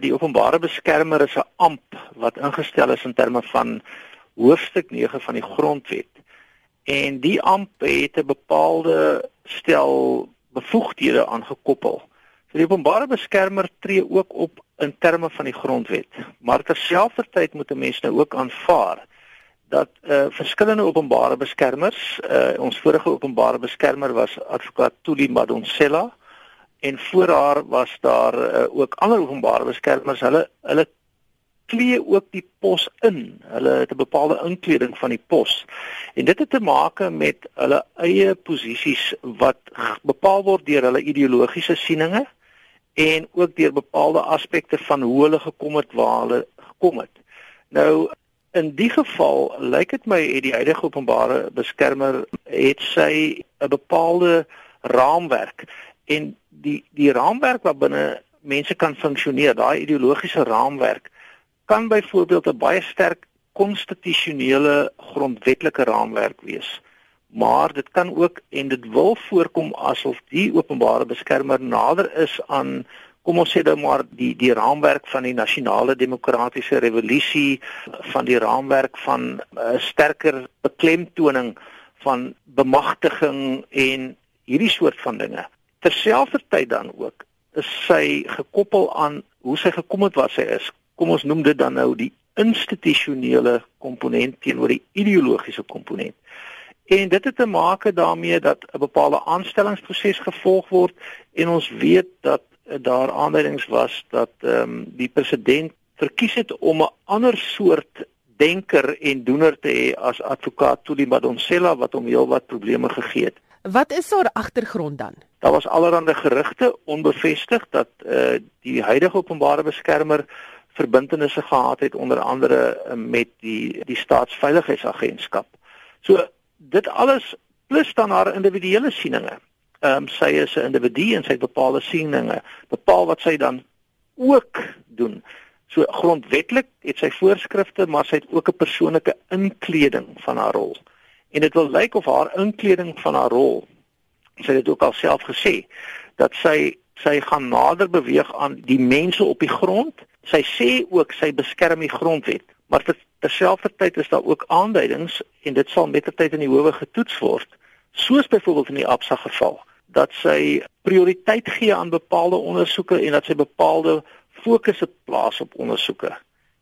Die openbare beskermer is 'n amp wat ingestel is in terme van hoofstuk 9 van die grondwet. En die amp het 'n bepaalde stel bevoegdhede aangekoppel. So die openbare beskermer tree ook op in terme van die grondwet, maar terselfdertyd moet 'n mens nou ook aanvaar dat uh verskillende openbare beskermers, uh ons vorige openbare beskermer was advokaat Tuli Madonsela en voor haar was daar uh, ook ander openbare beskermers. Hulle hulle klee ook die pos in. Hulle het 'n bepaalde inkleding van die pos. En dit het te maak met hulle eie posisies wat bepaal word deur hulle ideologiese sieninge en ook deur bepaalde aspekte van hoe hulle gekom het waar hulle gekom het. Nou in die geval lyk dit my het die huidige openbare beskermer het sy 'n bepaalde raamwerk. En die die raamwerk waarbinne mense kan funksioneer, daai ideologiese raamwerk kan byvoorbeeld 'n baie sterk konstitusionele grondwetlike raamwerk wees. Maar dit kan ook en dit wil voorkom asof die openbare beskermer nader is aan kom ons sê nou maar die die raamwerk van die nasionale demokratiese revolusie van die raamwerk van 'n sterker beklemtoning van bemagtiging en hierdie soort van dinge. Terselfdertyd dan ook is sy gekoppel aan hoe sy gekom het waar sy is. Kom ons noem dit dan nou die institusionele komponent teenoor die ideologiese komponent. En dit het te maak daarmee dat 'n bepaalde aanstellingsproses gevolg word en ons weet dat daar aanduidings was dat ehm um, die president verkies het om 'n ander soort denker en doener te hê as advokaat Tuli Madonsela wat hom heelwat probleme gegee het. Wat is haar agtergrond dan? Daar was allerlei gerugte onbevestig dat eh uh, die huidige openbare beskermer verbintenisse gehad het onder andere uh, met die die staatsveiligheidsagentskap. So dit alles plus dan haar individuele sieninge. Ehm um, sy is 'n individu en sy het bepaalde sieninge, bepaal wat sy dan ook doen. So grondwetlik het sy voorskrifte, maar sy het ook 'n persoonlike inkleding van haar rol. En dit wil lyk of haar inkleding van haar rol sy het ook alself gesê dat sy sy gaan nader beweeg aan die mense op die grond. Sy sê ook sy beskerm die grondwet, maar dit Terselfdertyd is daar ook aanduidings en dit sal met tyd in die howe getoets word, soos byvoorbeeld in die Absa geval, dat sy prioriteit gee aan bepaalde ondersoeke en dat sy bepaalde fokusse plaas op ondersoeke.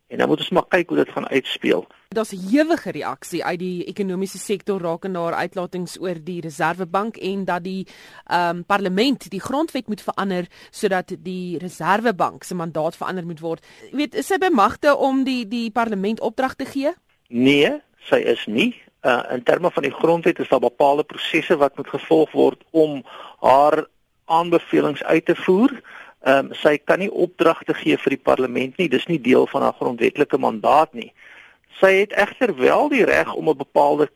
En dan moet ons maar kyk hoe dit gaan uitspeel. Daar's 'n hewige reaksie uit die ekonomiese sektor rakende haar uitlatings oor die Reserwebank en dat die ehm um, parlement die grondwet moet verander sodat die Reserwebank se mandaat verander moet word. Jy weet, is sy bemagte om die die parlement opdrag te gee? Nee, sy is nie. Uh, in terme van die grondwet is daar bepaalde prosesse wat moet gevolg word om haar aanbevelings uit te voer. Ehm um, sy kan nie opdragte gee vir die parlement nie. Dis nie deel van haar grondwetlike mandaat nie. Sy het egter wel die reg om 'n bepaalde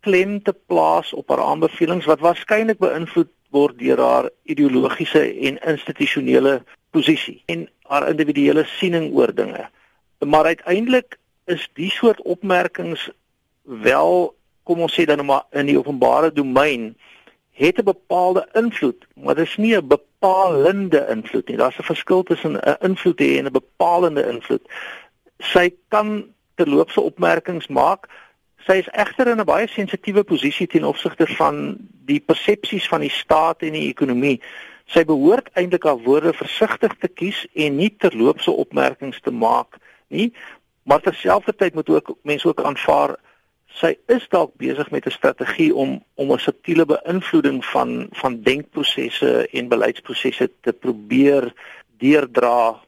klem te plaas op haar aanbevelings wat waarskynlik beïnvloed word deur haar ideologiese en institusionele posisie en haar individuele siening oor dinge. Maar uiteindelik is die soort opmerkings wel kom ons sê dan maar in die openbare domein het 'n bepaalde invloed, maar dit is nie 'n bepalende invloed nie. Daar's 'n verskil tussen 'n invloed hê en 'n bepalende invloed. Sy kan terloopse opmerkings maak. Sy is egter in 'n baie sensitiewe posisie ten opsigte van die persepsies van die staat en die ekonomie. Sy behoort eintlik haar woorde versigtig te kies en nie terloopse opmerkings te maak nie. Maar terselfdertyd moet ook mense ook aanvaar sy is dalk besig met 'n strategie om om 'n subtiele beïnvloeding van van denkprosesse en beleidsprosesse te probeer deurdra